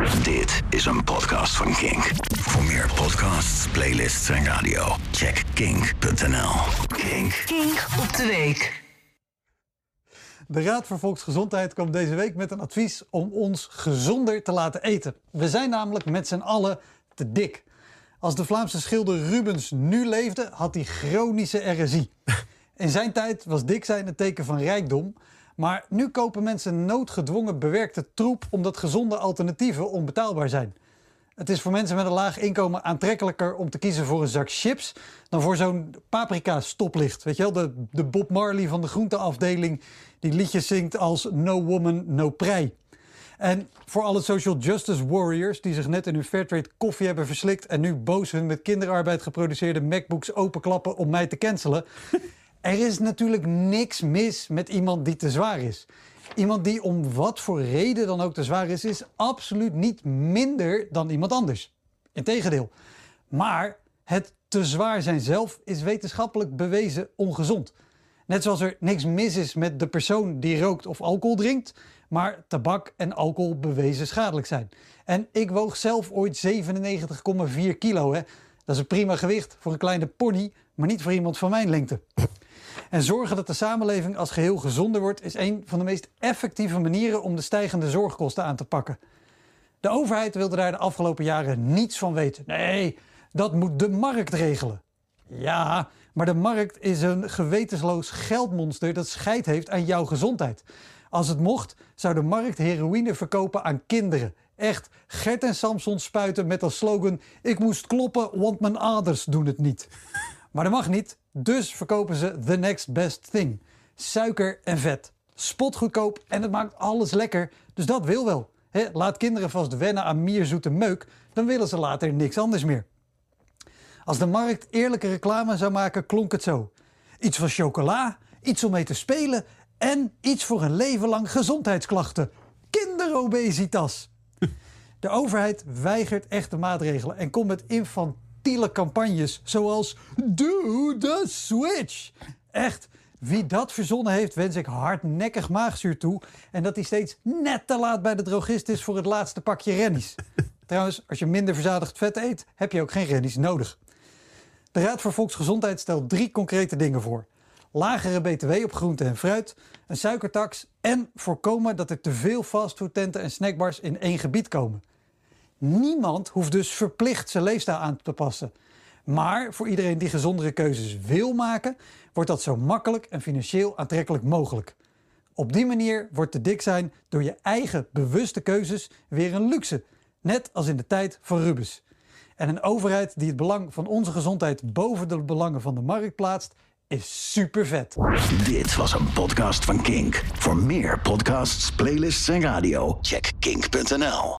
Dit is een podcast van Kink. Voor meer podcasts, playlists en radio, check kink.nl. Kink. Kink op de week. De Raad voor Volksgezondheid kwam deze week met een advies om ons gezonder te laten eten. We zijn namelijk met z'n allen te dik. Als de Vlaamse schilder Rubens nu leefde, had hij chronische RSI. In zijn tijd was dik zijn een teken van rijkdom. Maar nu kopen mensen noodgedwongen bewerkte troep omdat gezonde alternatieven onbetaalbaar zijn. Het is voor mensen met een laag inkomen aantrekkelijker om te kiezen voor een zak chips dan voor zo'n paprika stoplicht. Weet je wel, de, de Bob Marley van de groenteafdeling die liedjes zingt als No Woman, No Prei. En voor alle social justice warriors die zich net in hun Fairtrade koffie hebben verslikt en nu boos hun met kinderarbeid geproduceerde MacBooks openklappen om mij te cancelen. Er is natuurlijk niks mis met iemand die te zwaar is. Iemand die om wat voor reden dan ook te zwaar is, is absoluut niet minder dan iemand anders. Integendeel. Maar het te zwaar zijn zelf is wetenschappelijk bewezen ongezond. Net zoals er niks mis is met de persoon die rookt of alcohol drinkt, maar tabak en alcohol bewezen schadelijk zijn. En ik woog zelf ooit 97,4 kilo. Hè? Dat is een prima gewicht voor een kleine pony, maar niet voor iemand van mijn lengte. En zorgen dat de samenleving als geheel gezonder wordt, is een van de meest effectieve manieren om de stijgende zorgkosten aan te pakken. De overheid wilde daar de afgelopen jaren niets van weten. Nee, dat moet de markt regelen. Ja, maar de markt is een gewetensloos geldmonster dat scheid heeft aan jouw gezondheid. Als het mocht, zou de markt heroïne verkopen aan kinderen. Echt, Gert en Samson spuiten met als slogan: Ik moest kloppen, want mijn aders doen het niet. Maar dat mag niet, dus verkopen ze the next best thing. Suiker en vet. Spotgoedkoop en het maakt alles lekker, dus dat wil wel. laat kinderen vast wennen aan mierzoete meuk, dan willen ze later niks anders meer. Als de markt eerlijke reclame zou maken, klonk het zo. Iets van chocola, iets om mee te spelen en iets voor een leven lang gezondheidsklachten. Kinderobesitas. De overheid weigert echte maatregelen en komt met infantiele campagnes zoals Do the Switch. Echt, wie dat verzonnen heeft, wens ik hardnekkig maagzuur toe. En dat hij steeds net te laat bij de drogist is voor het laatste pakje rennies. Trouwens, als je minder verzadigd vet eet, heb je ook geen rennies nodig. De Raad voor Volksgezondheid stelt drie concrete dingen voor. Lagere btw op groente en fruit, een suikertax en voorkomen dat er te veel fastfoodtenten en snackbars in één gebied komen. Niemand hoeft dus verplicht zijn leefstijl aan te passen. Maar voor iedereen die gezondere keuzes wil maken, wordt dat zo makkelijk en financieel aantrekkelijk mogelijk. Op die manier wordt te dik zijn door je eigen bewuste keuzes weer een luxe, net als in de tijd van Rubens. En een overheid die het belang van onze gezondheid boven de belangen van de markt plaatst, is super vet. Dit was een podcast van Kink. Voor meer podcasts, playlists en radio, check kink.nl.